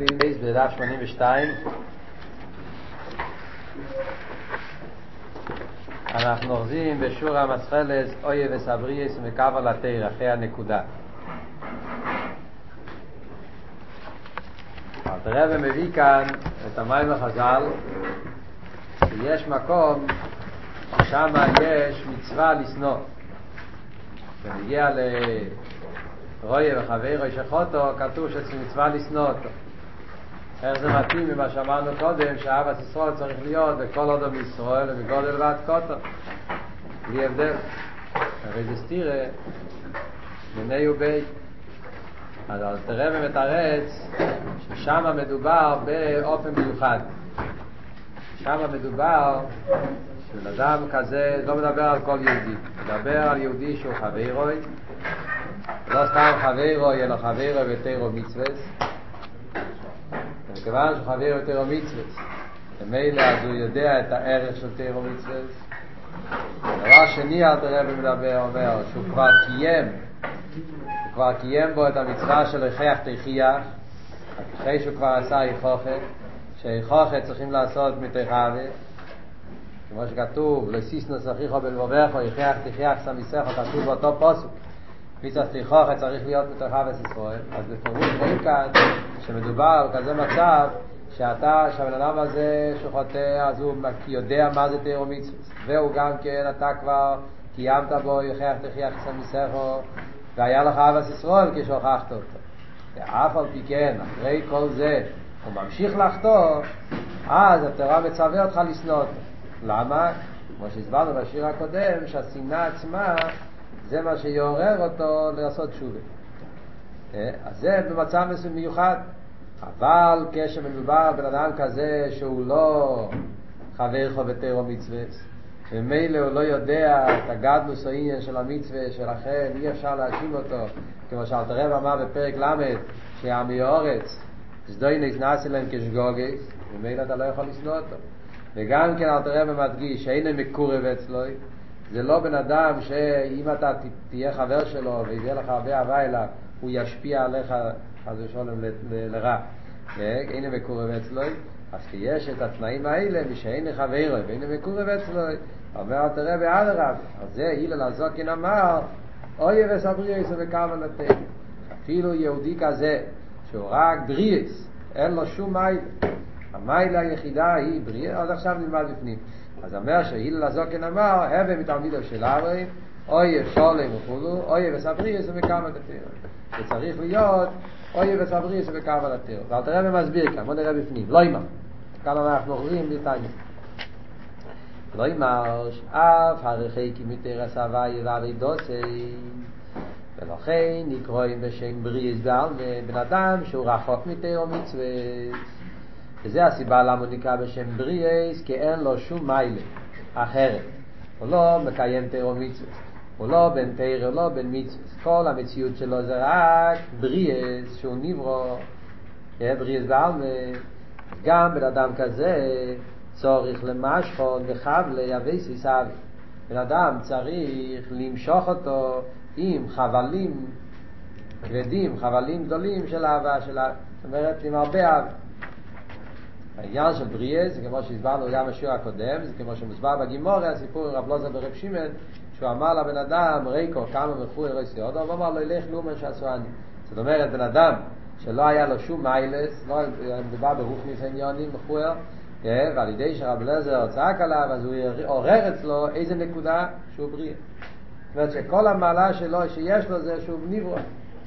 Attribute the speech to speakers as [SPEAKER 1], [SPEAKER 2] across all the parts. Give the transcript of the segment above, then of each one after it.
[SPEAKER 1] בדף 82 אנחנו אוחזים בשור המסחלס אויה וסבריאס ומקו על התיר אחרי הנקודה. הרב מביא כאן את המים החז"ל שיש מקום ששם יש מצווה לשנוא. כשנגיע לרויה וחברו שחוטו כתוב שאצל מצווה לשנוא אותו איך זה מתאים ממה שאמרנו קודם שאהבת ישראל צריך להיות בכל אדם ישראל ובגודל ועד קוטו בלי הבדל. הרי זה סתירה בני ובי אז אל תראה ומתרץ ששם מדובר באופן מיוחד. שם מדובר שבן אדם כזה לא מדבר על כל יהודי. מדבר על יהודי שהוא חברוי. לא סתם חברוי אלא חברוי ותירו מצווה מכיוון שהוא חבר יותר מצווה ומילא אז הוא יודע את הערך של תירו מצווה דבר שני אל תראה ומדבר אומר שהוא כבר קיים. הוא כבר קיים בו את המצווה של הכרח תכיח אחרי שהוא כבר עשה איכוכה שאיכוכה צריכים לעשות מתחווה. כמו שכתוב לסיסנוס אחיכו בלבובכו הכרח תכיח סמיסכו כתוב באותו פוסוק. מצווה תכיחה צריך להיות מתחווה ישראל אז בפירוש רואים כאן שמדובר על כזה מצב שאתה, שהבן אדם הזה שחוטא, אז הוא יודע מה זה תירו מצווה והוא גם כן, אתה כבר קיימת בו יחייך תחייך סמיסכו והיה לך אבס ישראל כשהוכחת אותו. ואף על פי כן, אחרי כל זה הוא ממשיך לחטוא אז התורה מצווה אותך לשנוא אותו. למה? כמו שהסברנו בשיר הקודם שהשנאה עצמה זה מה שיעורר אותו לעשות תשובה אז זה במצב מסוים מיוחד. אבל כשמדובר בן אדם כזה שהוא לא חבר חובתר או מצווה ומילא הוא לא יודע את הגדלוס העניין של המצווה שלכן אי אפשר להאשים אותו. כמו שאלת רב אמר בפרק ל' שהעמי אורץ זדוי נכנס אליהם כשגוגס ומילא אתה לא יכול לשנוא אותו. וגם כן אלת רב מדגיש שאין מקורב אצלו זה לא בן אדם שאם אתה תהיה חבר שלו ויהיה לך הרבה אהבה אליו הוא ישפיע עליך חס ושלום לרע. אין מקורב אצלו אז כי יש את התנאים האלה מי שאין חברו ואין מקורב אצלו אומר תראה הרב אז זה הילל הזוקין אמר אוי וסבריאס וכוונתך אפילו יהודי כזה שהוא רק בריאס אין לו שום מייל. המייל היחידה היא בריאס אז עכשיו נלמד בפנים. אז אומר שהילל הזוקין אמר הווה מתלמידו של אברהם אוי שולם וכולו אוי וכוונתך זה צריך להיות אוי וסבריס וקבל התיר ואל תראה במסביר כאן, בוא נראה בפנים. לא אימר כאן אנחנו אוכלים בטניה לא אימר שאף הרחי כי מתיר הסבי ואבי דוסי. ולכן נקרואים בשם בריס בעלמה בן אדם שהוא רחוק מתיר ומצווה. וזה הסיבה למה הוא נקרא בשם בריס כי אין לו שום מיילה אחרת. הוא לא מקיים תיר ומצווה הוא לא בן תיר, הוא לא בן מצווה כל המציאות שלו זה רק בריאס שהוא נברו בריאס בעלמה גם בן אדם כזה צורך למשכון וחבלה יבי סיסאבי בן אדם צריך למשוך אותו עם חבלים כבדים, חבלים גדולים של אהבה של... זאת אומרת עם הרבה אהבה. העניין של בריאס זה כמו שהסברנו גם בשיעור הקודם זה כמו שמוסבר בגימורי הסיפור עם רב לוזה ברב שימן שהוא אמר לבן אדם, רייקו, כמה מפוי רסי עוד, הוא אמר לו, ילך לאומן שעשואני. זאת אומרת, בן אדם שלא היה לו שום מיילס, לא מדובר ברוך ניסיוניונים, מפוי, ועל ידי שרב לזר צעק עליו, אז הוא עורר אצלו איזה נקודה שהוא בריא. זאת אומרת שכל המעלה שלו, שיש לו זה שהוא נברו,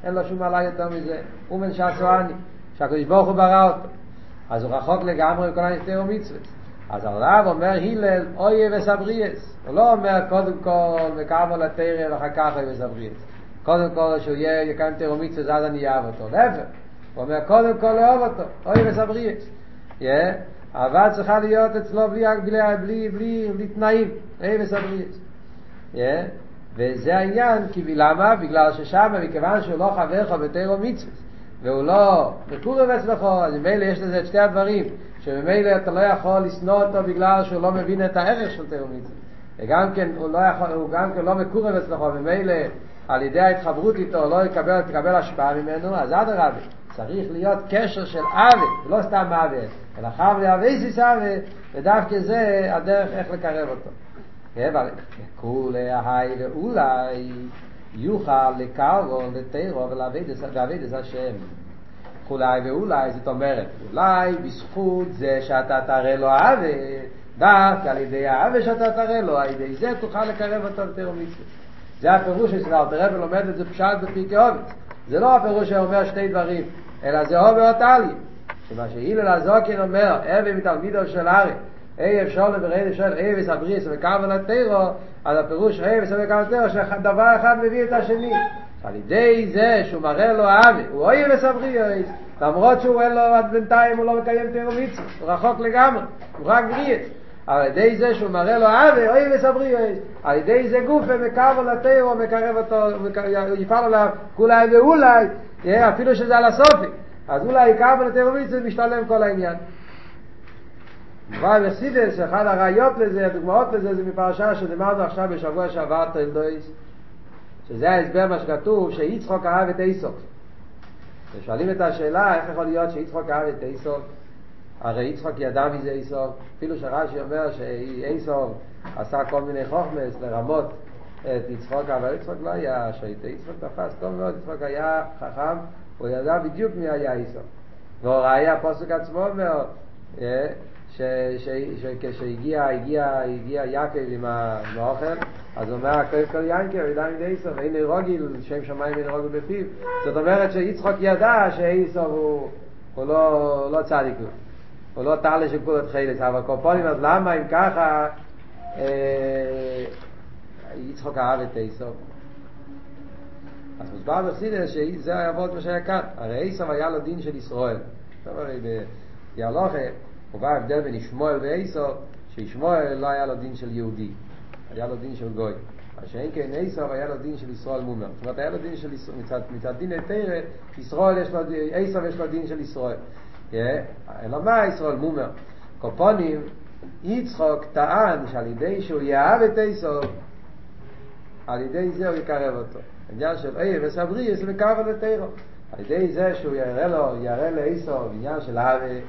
[SPEAKER 1] אין לו שום מעלה יותר מזה, אומן שעשואני, שהקדוש ברוך הוא ברא אותו. אז הוא רחוק לגמרי מכל הנסתר ומצוות. אז הרב אומר הלל אוי וסבריאס. הוא לא אומר קודם כל מקאמו לתרא ואחר כך אוי וסבריאס. קודם כל שהוא יהיה יקיים מצווה אז אני אהב אותו. להפך הוא אומר קודם כל לאהוב אותו. אוי וסבריאס. אהבה צריכה להיות אצלו בלי, בלי, בלי, בלי, בלי תנאים. אוי וסבריאס. וזה העניין כי למה? בגלל ששם מכיוון שהוא לא חבר לך בתרא מצווה והוא לא מקורב אצלך אז ממילא יש לזה את שתי הדברים שממילא אתה לא יכול לשנוא אותו בגלל שהוא לא מבין את הערך של תאומית וגם כן הוא, לא יכול, הוא גם כן לא מקורב אצלך וממילא על ידי ההתחברות איתו לא יקבל, תקבל השפעה ממנו, אז אדרבה, צריך להיות קשר של עוול, לא סתם עוול, אלא חב לאבייסיס עוול, ודווקא זה הדרך איך לקרב אותו. אבל כולי ההי ואולי יוכל לקרבו לתירו ולעבד השם. אולי ואולי, זאת אומרת, אולי בזכות זה שאתה תראה לו עוול, דווקא על ידי העוול שאתה תראה לו, על ידי זה תוכל לקרב אותו לתירו מצווה. זה הפירוש של אלתר רבי לומד את זה פשט בפרקי עובד. זה לא הפירוש שאומר שתי דברים, אלא זה עובר אותלי. שמה שהילל הזוקין אומר, אבי מתלמידו של ארי, אי אפשר לברעי של אי וסבריס וקרבן הטרו, אז הפירוש אי וסבריס וקרבן הטרו, שדבר אחד מביא את השני. על ידי זה שהוא מראה לו אבי, הוא אוי וסבריס, למרות שהוא אין לו עד בינתיים, הוא לא מקיים טרו מצווה, הוא רחוק לגמרי, הוא רק בריאס. על ידי זה שהוא מראה לו אבי, אוי וסבריס, על ידי זה גופה מקרב לטרו, מקרב אותו, יפעל עליו כולי ואולי, אפילו שזה על הסופי. אז אולי קרבן לטרו מצווה משתלם כל העניין. אבל בסידס, אחד הראיות לזה, הדוגמאות לזה, זה מפרשה שדיברנו עכשיו בשבוע שעבר תלדויס, שזה ההסבר מה שכתוב, שיצחוק אהב את איסוף. ושואלים את השאלה, איך יכול להיות שיצחוק אהב את איסוף? הרי יצחוק ידע מזה איסוף, אפילו שרש"י אומר שאיסוף עשה כל מיני חוכמס לרמות את יצחוק, אבל יצחוק לא היה שייט, יצחוק תפס טוב מאוד, יצחוק היה חכם, הוא ידע בדיוק מי היה איסוף. והוראי הפוסק עצמו אומר, שכשהגיע הגיע, הגיע יעקב עם האוכל, אז הוא אומר, הכואב כל ינקר, ידע מדי איסוף, אין רוגיל, שם שמיים אין רוגיל בפיו. זאת אומרת שיצחוק ידע שאיסוף הוא, הוא לא, לא צדיק לו. הוא לא טעלה של כולת חילס, אבל קופונים, אז למה אם ככה אה, יצחוק אהב את איסוף? אז מוסבר בחסידס שזה היה עבוד מה שהיה כאן. הרי איסוף היה לו דין של ישראל. טוב, הרי ביהלוכה ובא ההבדל בין ישמואל ואיסוף, שישמואל לא היה לו דין של יהודי, היה לו דין של גוי. מה שאין כן איסוף היה לו דין של ישראל מומר. זאת אומרת, היה לו דין של ישראל, מצד, מצד דין היתרא, ישראל יש לו, איסוף יש לו דין של ישראל. אלא מה ישראל מומר? קופונים, יצחוק טען שעל ידי שהוא יאהב את איסוף, על ידי זה הוא יקרב אותו. עניין של אי וסברי, זה מקרב על התירו. על ידי זה שהוא יראה לו, יראה לאיסוף, עניין של אהבה,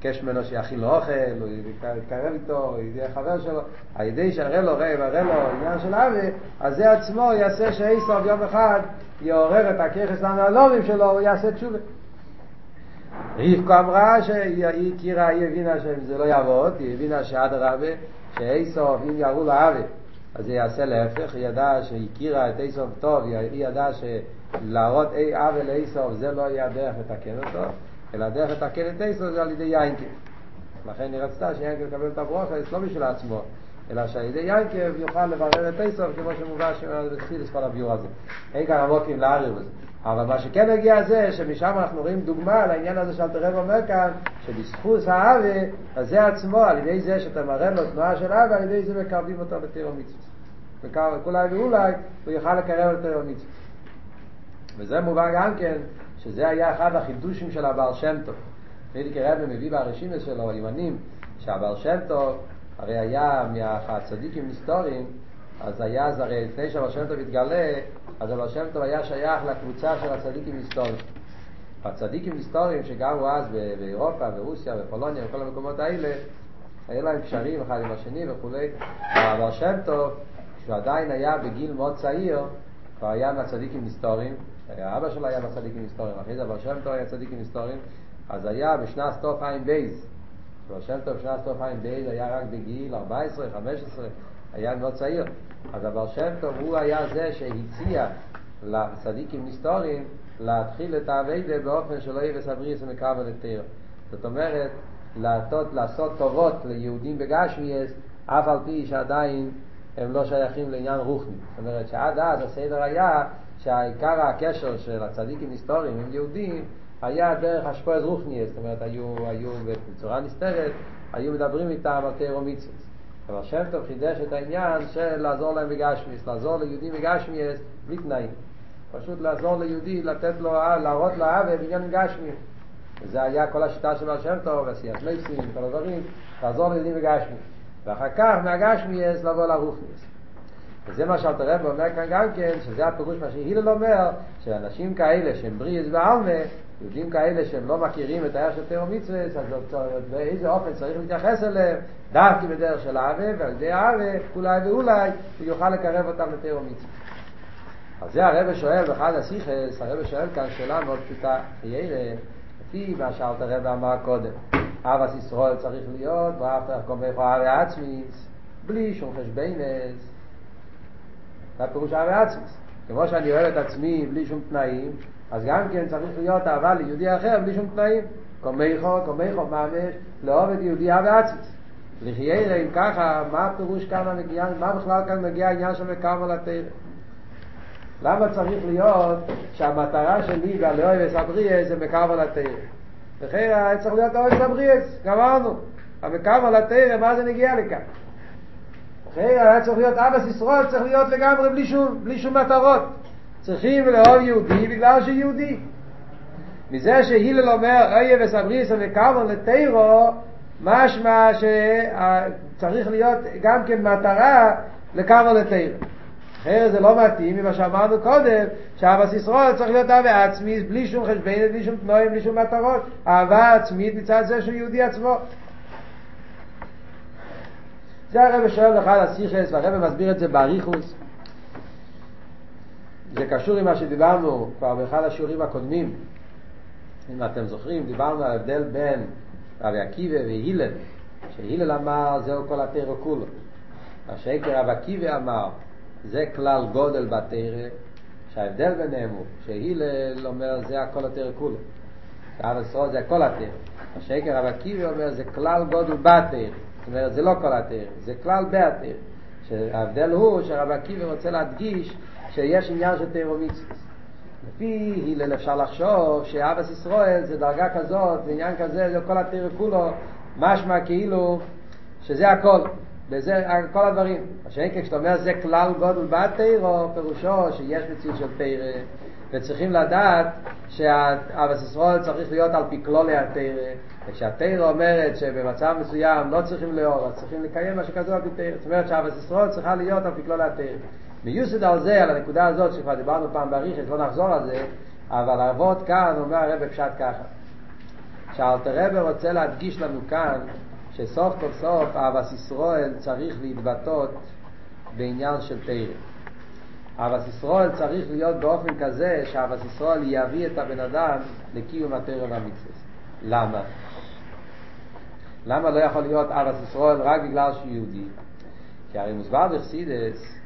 [SPEAKER 1] ביקש ממנו שיאכיל לו אוכל, הוא יתקרב איתו, הוא יהיה חבר שלו, על ידי שיראה לו רעב, יראה לו עניין של אבי, אז זה עצמו יעשה שאיסוף יום אחד יעורר את הככס הנעלורים שלו, הוא יעשה תשובה. רבקו אמרה שהיא הכירה, היא הבינה שזה לא יעבוד, היא הבינה שעד הרבה, שאיסוף, אם יראו לו אבי, אז זה יעשה להפך, היא ידעה שהיא הכירה את איסוף טוב, היא ידעה שלהראות אבי לאיסוף זה לא יהיה הדרך לתקן אותו, אלא הדרך לתקן את איסו זה על ידי יינקב. לכן היא רצתה שיינקב יקבל את הברוכה, לא בשביל עצמו, אלא שעל ידי יינקב יוכל לברר את איסו, כמו שמובא בתחילת כל הביור הזה. אין כאן עמוקים לערער בזה. אבל מה שכן הגיע זה, שמשם אנחנו רואים דוגמה לעניין הזה שאלתר רב אומר כאן, שבזכות האווה, אז זה עצמו, על ידי זה שאתה מראה לו תנועה של אווה, על ידי זה מקרבים אותו לתירו מצווה. וכולי ואולי הוא יוכל לקרב לתירו מצווה. וזה מובן גם כן שזה היה אחד החידושים של הבעל שם טוב. פרידיקי רבי מביא ברשימה שלו, הימנים, שהבעל שם טוב הרי היה מהצדיקים היסטוריים, אז היה, אז הרי לפני שהבעל שם טוב התגלה, אז הבעל שם טוב היה שייך לקבוצה של הצדיקים היסטוריים. הצדיקים היסטוריים שגרו אז באירופה, ברוסיה, בפולוניה, בכל המקומות האלה, היה להם קשרים אחד עם השני וכולי. הבעל שם טוב, כשהוא עדיין היה בגיל מאוד צעיר, כבר היה מהצדיקים היסטוריים, אבא שלו היה בצדיקים היסטוריים, אחרי זה אבל שם טוב היה צדיקים היסטוריים, אז היה בשנת סטוף עין בייז, אבל שם טוב בשנת סטוף עין בייז היה רק בגיל 14, 15, היה מאוד צעיר, אז אבל שם טוב הוא היה זה שהציע לצדיקים היסטוריים להתחיל את האביידה באופן שלא יהיה בסבריס על התיר. זאת אומרת, לעשות, לעשות טובות ליהודים בגשמיאס, אף על פי שעדיין הם לא שייכים לעניין רוחני. זאת אומרת שעד אז הסדר היה שהעיקר הקשר של הצדיקים היסטוריים עם יהודים היה דרך השפועז רוחניאס, זאת אומרת היו, היו בצורה נסתרת, היו מדברים איתם על תירו מצווה. אבל שם טוב חידש את העניין של לעזור להם בגשמיאס, לעזור ליהודים בגשמיאס בלי תנאים. פשוט לעזור ליהודי, לתת לו, להראות לו אהבה בעניין גשמי. וזה היה כל השיטה של השם טוב, עשיית מייסים, כל הדברים, לעזור ליהודים בגשמי. ואחר כך מהגשמיאס לבוא לרוחניאס. וזה מה שאלתר רב אומר כאן גם כן, שזה הפירוש מה שהילל אומר, שאנשים כאלה שהם בריאס ועלמה, יהודים כאלה שהם לא מכירים את הערך של תיאור מצווה, אז באיזה אופן צריך להתייחס אליהם, דווקא בדרך של אהבה, ועל ידי אהבה, אולי ואולי, הוא יוכל לקרב אותם לתיאור מצווה. אז זה הרב שואל באחד הסיכס, הרב שואל כאן שאלה מאוד פשוטה, חיירה, לפי מה שאלתר רב אמר קודם, אבס ישראל צריך להיות, ואהבת קומך אהבה עצמיס, בלי שום חשבנס, זה הפירוש אהבה עצמיס. כמו שאני אוהב את עצמי בלי שום תנאים, אז גם כן צריך להיות אהבה ליהודי אחר בלי שום תנאים. קומייכו, קומייכו ממש, לאהוב את יהודי אהבה עצמיס. לחיירה, אם ככה, מה הפירוש כאן המגיע, מה בכלל כאן מגיע העניין של מקרמל התרא? למה צריך להיות שהמטרה שלי והלאוי וסבריאס זה מקרמל התרא? לכן צריך להיות אוהב סבריאס, גמרנו. המקרמל התרא, מה זה נגיע לכאן? לכן היה צריך להיות אבא ישראל, צריך להיות לגמרי בלי שום, בלי שום מטרות. צריכים לאהוב יהודי בגלל שהוא יהודי. מזה שהילל אומר איה וסבריס המקרמל לתירו, משמע שצריך להיות גם כן מטרה לקרמל לתירו. אחרת זה לא מתאים ממה שאמרנו קודם, שאהבת ישראל צריך להיות אהבה עצמית, בלי שום חשבנת, בלי שום תנועים, בלי שום מטרות. אהבה עצמית מצד זה שהוא יהודי עצמו. זה הרב שואל לך על הסיכס, והרב מסביר את זה באריכוס. זה קשור עם מה שדיברנו כבר באחד השיעורים הקודמים. אם אתם זוכרים, דיברנו על ההבדל בין רבי עקיבא והילל, שהילל אמר זהו כל התרא כולו. מה שהקר רבי עקיבא אמר זה כלל גודל בתרא, שההבדל ביניהם הוא שהילל אומר זה הכל התרא כולו. זה הכל התרא. מה שהקר רבי עקיבא אומר זה כלל גודל בתרא. זאת אומרת זה לא כל התרא, זה כלל בתרא. שההבדל הוא שרבי עקיבא רוצה להדגיש שיש עניין של תרא ומצווה. לפי הלל אפשר לחשוב שאבס ישראל זה דרגה כזאת, זה עניין כזה, זה כל התרא כולו, משמע כאילו שזה הכל, וזה כל הדברים. מה שאין כשאתה אומר זה כלל גודל בתרא, פירושו שיש מציאות של תרא, וצריכים לדעת שאבס ישראל צריך להיות על פי כלולי התרא, וכשהתרא אומרת שבמצב מסוים לא צריכים לאור, אז צריכים לקיים מה שכתוב על פי תרא. זאת אומרת שאבס ישראל צריכה להיות על פי כלולי התרא. מיוסד על זה, על הנקודה הזאת שכבר דיברנו פעם בריחס, לא נחזור על זה, אבל האבות כאן אומר הרב פשט ככה, שאלתר רב רוצה להדגיש לנו כאן שסוף כל סוף אבס ישראל צריך להתבטאות בעניין של תרא. אבס ישראל צריך להיות באופן כזה שאבס ישראל יביא את הבן אדם לקיום התרא והמצווה. למה? למה לא יכול להיות אבס ישראל רק בגלל שהוא יהודי? כי הרי מוסבר בחסידס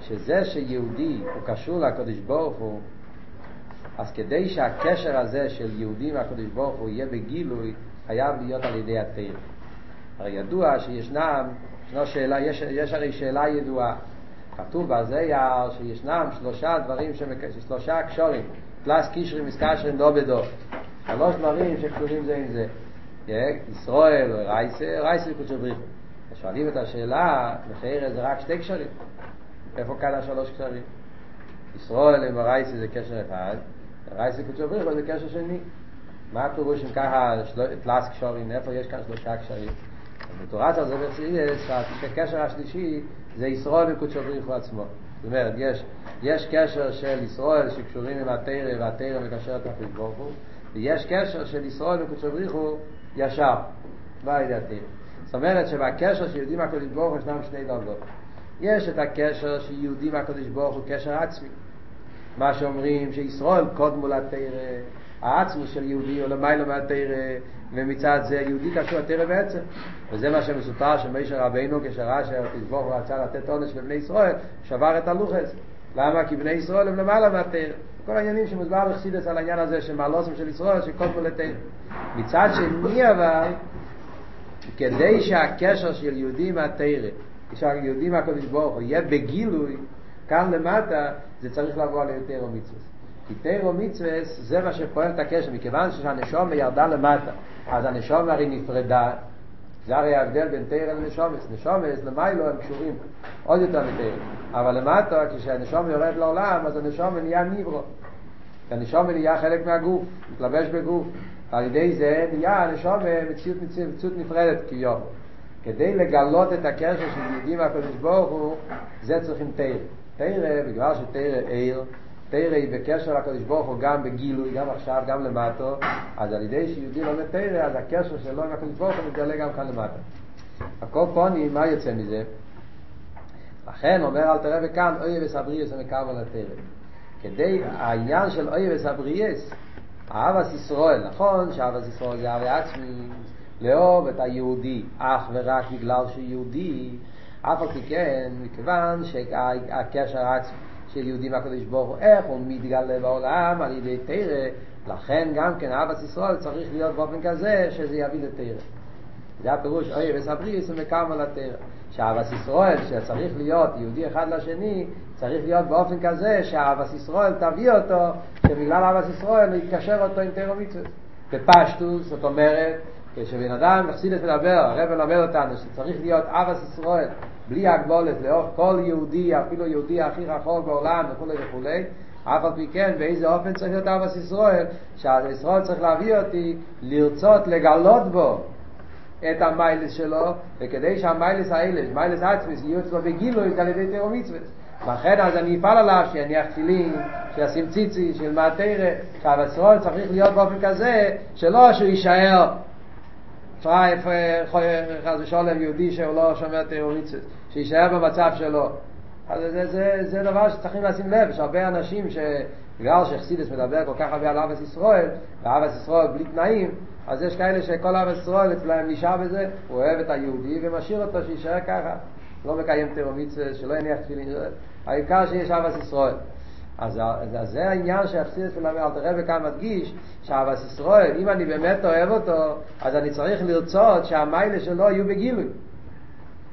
[SPEAKER 1] שזה שיהודי הוא קשור לקדוש ברוך הוא אז כדי שהקשר הזה של יהודי מהקדוש ברוך הוא יהיה בגילוי חייב להיות על ידי התיר הרי ידוע שישנם ישנו שאלה, יש, יש הרי שאלה ידועה. כתוב בזייר שישנם שלושה דברים, שמק... שלושה קשורים פלס קישרים מסקשרים דו בדו. שלוש דברים שקשורים זה עם זה ישראל, רייסה, רייסה וקודשו בריחו שואלים את השאלה, מחיר זה רק שתי קשרים איפה כאן השלוש קשרים? ישראל עם הרייסי זה קשר אחד, הרייסי קודשו בריחו זה קשר שני. מה הפירוש אם ככה תלס קשורים, איפה יש כאן שלושה קשרים? בתורת הזה בחסידס, הקשר השלישי זה ישראל עם קודשו בריחו עצמו. זאת אומרת, יש, יש קשר של ישראל שקשורים עם התרא והתרא מקשר את הקודש ברוך הוא, ויש קשר של ישראל עם קודשו בריחו ישר, מה ידי התרא. זאת אומרת שבקשר שיודעים הקודש ברוך הוא ישנם שני דרגות. יש את הקשר שיהודי מהקדוש ברוך הוא קשר עצמי מה שאומרים שישראל קודמו לתרא העצמוס של יהודי הוא למעלה מהתרא ומצד זה יהודי קשור לתרא בעצם וזה מה שמסופר שמשה רבינו כשראה שהקדוש ברוך הוא רצה לתת עונש לבני ישראל שבר את הלוחס למה? כי בני ישראל הם למעלה מהתרא כל העניינים שמוסבר בחסידס על העניין הזה שמעלוסם של ישראל שקודמו לתרא מצד שני אבל כדי שהקשר של יהודי מהתרא כשהיהודים מהקדוש ברוך הוא יהיה בגילוי כאן למטה זה צריך לבוא על יותר מצווה כי תירו מצווה זה מה שפועל את הקשר מכיוון שהנשום ירדה למטה אז הנשום הרי נפרדה זה הרי ההבדל בין תירו לנשומס נשומס למיילו הם קשורים עוד יותר מתירו אבל למטה כשהנשום יורד לעולם אז הנשום נהיה ניברו. הנשום נהיה חלק מהגוף מתלבש בגוף. על ידי זה נהיה הנשום מציאות, מציאות, מציאות נפרדת כיום. כדי לגלות את הקשר של יהודים מהקדוש ברוך הוא, זה צריכים תרא. תרא, בגלל שתרא עיר, תרא היא בקשר לקדוש ברוך הוא גם בגילוי, גם עכשיו, גם למטו, אז על ידי שיהודי לומד תרא, אז הקשר שלו עם הקדוש ברוך הוא מתגלה גם כאן למטה. הכל פונים, מה יוצא מזה? לכן אומר אל תראה וכאן, אוי וסבריאס המקרב על התרא. כדי העניין של אוי וסבריאס, אהבת ישראל, נכון שאהבת ישראל זה אהבה עצמי, לאהוב את היהודי אך ורק בגלל שהוא יהודי, אף על פי כן, מכיוון שהקשר העצמי של יהודי מהקדוש ברוך הוא, איך הוא מתגלה בעולם על ידי תרא, לכן גם כן אהבת ישראל צריך להיות באופן כזה שזה יביא לתרא. זה הפירוש אוי וסבריס ומקרם על התרא. שאהבת ישראל, שצריך להיות יהודי אחד לשני, צריך להיות באופן כזה שאהבת ישראל תביא אותו, שבגלל אהבת ישראל יתקשר אותו עם תרא מצווה. בפשטוס, זאת אומרת, כשבן אדם מחסידס מדבר, הרב מלמד אותנו שצריך להיות אבס ישראל בלי הגבולת לאורך כל יהודי, אפילו יהודי הכי רחוק בעולם וכולי וכולי, אף על פי כן באיזה אופן צריך להיות אבס ישראל, שהישראל צריך להביא אותי לרצות לגלות בו את המיילס שלו, וכדי שהמיילס האלה, מיילס עצמס, יהיו אצלו בגילוי על ידי תירו מצווה. לכן אז אני אפעל עליו שיניח תפילין, שישים ציצי, שילמד תרא, שהבשרון צריך להיות באופן כזה, שלא שהוא יישאר פרייף, חס ושולם, יהודי שהוא לא שומר תירומיצס, שיישאר במצב שלו. אז זה, זה, זה דבר שצריכים לשים לב, יש הרבה אנשים שבגלל שחסידס מדבר כל כך הרבה על אבס ישראל, ואבס ישראל בלי תנאים, אז יש כאלה שכל אבס ישראל אצלם נשאר בזה, הוא אוהב את היהודי ומשאיר אותו שיישאר ככה, לא מקיים תירומיצס, שלא יניח תפילין, העיקר שיש אבס ישראל. אז, אז זה העניין שהחסידס מלמד, אל תראה וכאן מדגיש שאבס ישראל, אם אני באמת אוהב אותו, אז אני צריך לרצות שהמיילה שלו יהיו בגילוי.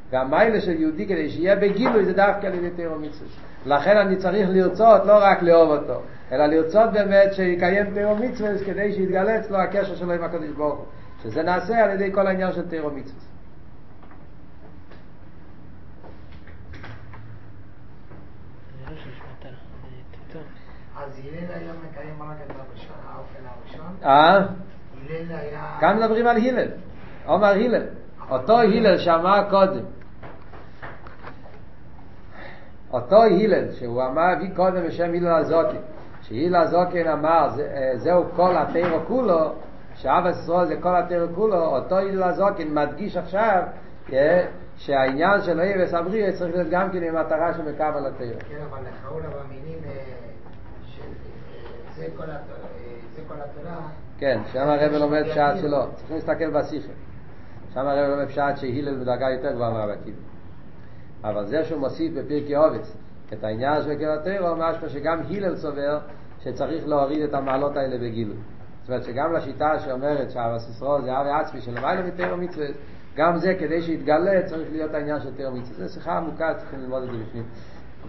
[SPEAKER 1] והמיילה של יהודי כדי שיהיה בגילוי זה דווקא על ידי תירו מצווה. לכן אני צריך לרצות לא רק לאהוב אותו, אלא לרצות באמת שיקיים תירו מצווה כדי שיתגלה אצלו הקשר שלו עם הקדוש ברוך הוא. שזה נעשה על ידי כל העניין של תירו מצווה.
[SPEAKER 2] אז הלל היה מקיים רק את האופן הראשון?
[SPEAKER 1] אה?
[SPEAKER 2] הלל היה...
[SPEAKER 1] כאן מדברים על הלל. עומר הלל. אותו הלל שאמר קודם. אותו הלל שהוא אמר, הביא קודם בשם הלל הזוקן. שהילל הזוקן אמר, זה, זהו כל התירו כולו, שאב ישראל זה כל התירו כולו, אותו הלל הזוקן מדגיש עכשיו, שהעניין של אי וסבריה צריך להיות גם כן עם מטרה שמקבל התירו.
[SPEAKER 2] כן, אבל לכאורה במינים... התורה.
[SPEAKER 1] כן, שם הרב לומד פשט שלו, צריכים להסתכל בשיחה. שם הרב לומד פשט שהילל בדרגה יותר גבוהה מהרב עקיבא. אבל זה שהוא מוסיף בפרקי עובץ את העניין של קרע תירו, משמע שגם הילל סובר שצריך להוריד את המעלות האלה בגילוי. זאת אומרת שגם לשיטה שאומרת שהרס ישראל זה אבי עצמי של למעלה מתירו מצווה, גם זה כדי שיתגלה צריך להיות העניין של תירו מצווה. זו שיחה עמוקה, צריכים ללמוד את זה בפנים.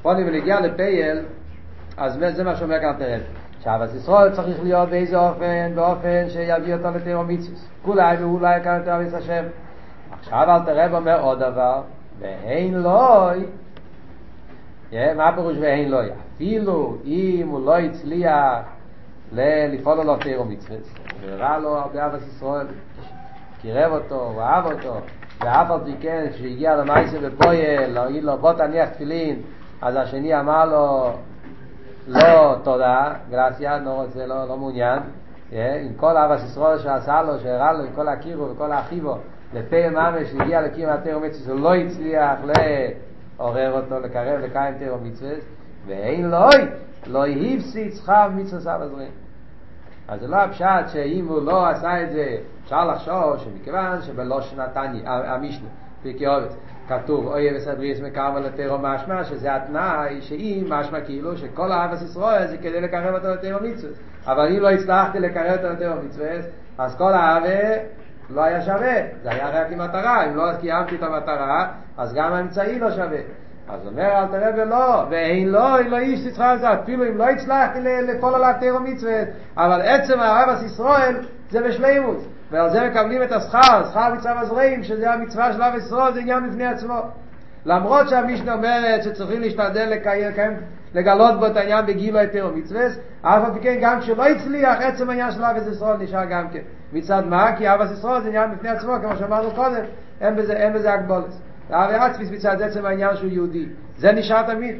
[SPEAKER 1] פונים ונגיע לפייל, אז זה מה שאומר כאן תראה. שאבס ישראל צריך להיות באיזה אופן, באופן שיביא אותו לתירו מצווה. כולי ואולי כאן יותר אביס השם. עכשיו אל תראה אומר עוד דבר, ואין לוי, מה הפירוש ואין לוי? אפילו אם הוא לא הצליח לפעול לו תירו מצווה, וראה לו הרבה אבס ישראל, קירב אותו, הוא אהב אותו, ואף על פי כן, כשהגיע למייסר בפויל, להגיד לו בוא תניח תפילין, אז השני אמר לו, לא תודה, גרסיה, לא רוצה, לא, לא מעוניין, עם כל אבא ישראל שעשה לו, שהראה לו, עם כל הקירו וכל האחיבו, לפה ממש שהגיע לקיר מהתירו מצווה, הוא לא הצליח לעורר אותו, לקרב, לקיים תירו מצווה, ואין לוי, לא הפסיד שכר מצווה סבא זרים. אז זה לא הפשט שאם הוא לא עשה את זה, אפשר לחשוב שמכיוון שבלושן נתני, המשנה, פרקי עובץ, כתוב אוי וסבריס מקרב על התירו משמע שזה התנאי שאם משמע כאילו שכל אהבת ישראל זה כדי לקרב אותו לתירו מצווה. אבל אם לא הצלחתי לקרב אותו לתירו מצווה אז כל האהבה לא היה שווה. זה היה רק עם מטרה. אם לא קיימתי את המטרה אז גם האמצעי לא שווה. אז אומר אל תראה ולא ואין לא, אין לא איש על זה אפילו אם לא הצלחתי לפעול עליו תירו מצווה. אבל עצם אהבת ישראל זה בשלימות ועל זה מקבלים את השכר, שכר מצווה הזרעים, שזה המצווה של אב ישראל, זה עניין בפני עצמו. למרות שהמשנה אומרת שצריכים להשתדל לקיים, לגלות בו את העניין בגילו היתר ומצווה, אף על כן גם כשלא הצליח, עצם העניין של אבס ישראל נשאר גם כן. מצד מה? כי אבס ישראל זה עניין בפני עצמו, כמו שאמרנו קודם, אין בזה, אין בזה הגבולס. ואבי עצמיס מצד עצם העניין שהוא יהודי. זה נשאר תמיד.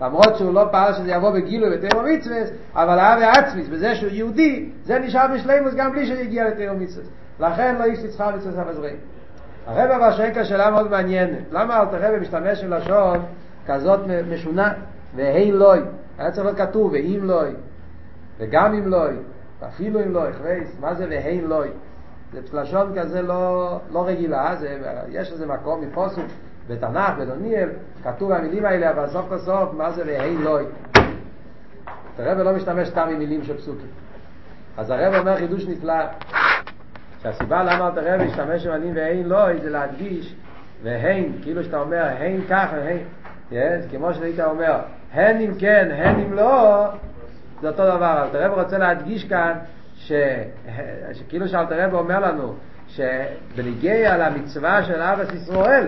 [SPEAKER 1] למרות שהוא לא פעל שזה יבוא בגילוי ותאו מצווה, אבל האבי עצמיס, בזה שהוא יהודי, זה נשאר בשלימוס גם בלי שהגיע לתאו מצווה. לכן לא איש תצחר מצווה המזרעים. הרב אבל שואל כאן שאלה מאוד מעניינת. למה אלתר רבי משתמש עם לשון כזאת משונה? והי לוי. היה צריך להיות כתוב, ואם לוי. וגם אם לוי. ואפילו אם לוי. חווייס, מה זה והי לוי? זה לשון כזה לא, לא רגילה. זה, יש איזה מקום מפוסוק בתנ"ך, בדוניאל, כתוב המילים האלה, אבל סוף כל סוף, מה זה והי לוי? הרב לא משתמש סתם מילים של פסוקים. אז הרב אומר חידוש נפלא. שהסיבה למה אתה רב עם הנים ואין לא, זה להדגיש והן, כאילו שאתה אומר הן כך והן, yes, כמו שהיית אומר הן אם כן, הן אם לא, זה אותו דבר. אלתר רב רוצה להדגיש כאן ש... שכאילו שאלתר רב אומר לנו שבניגיע למצווה של אבס ישראל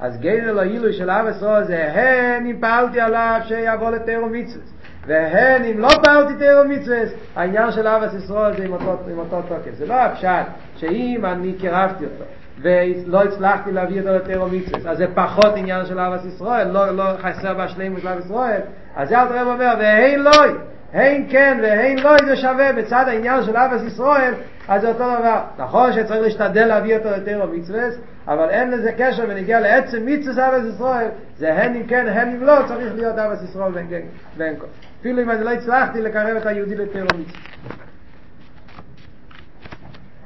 [SPEAKER 1] אז גיינו לו אילו של אבס ישראל זה הן אם פעלתי עליו שיבוא לתירו מצווה והן אם לא פעלתי תירו מצווה העניין של אבס ישראל זה עם אותו, עם אותו תוקף. זה לא הפשט שאם אני קירבתי אותו ולא הצלחתי להביא אותו לתירו מצווה אז זה פחות עניין של אבס ישראל לא, לא חסר בשלימות של אבס ישראל אז זה אלתר אומר והן לוי הן כן והן לא זה שווה בצד העניין של אבס ישראל אז זה אותו דבר נכון שצריך להשתדל להביא אותו לתירו מצווה אבל אין לזה קשר ונגיע לעצם מצווה אבס ישראל זה הן אם כן הן אם לא צריך להיות אבס ישראל ואין כל אפילו אם אני לא הצלחתי לקרב את היהודי לתירו מצווה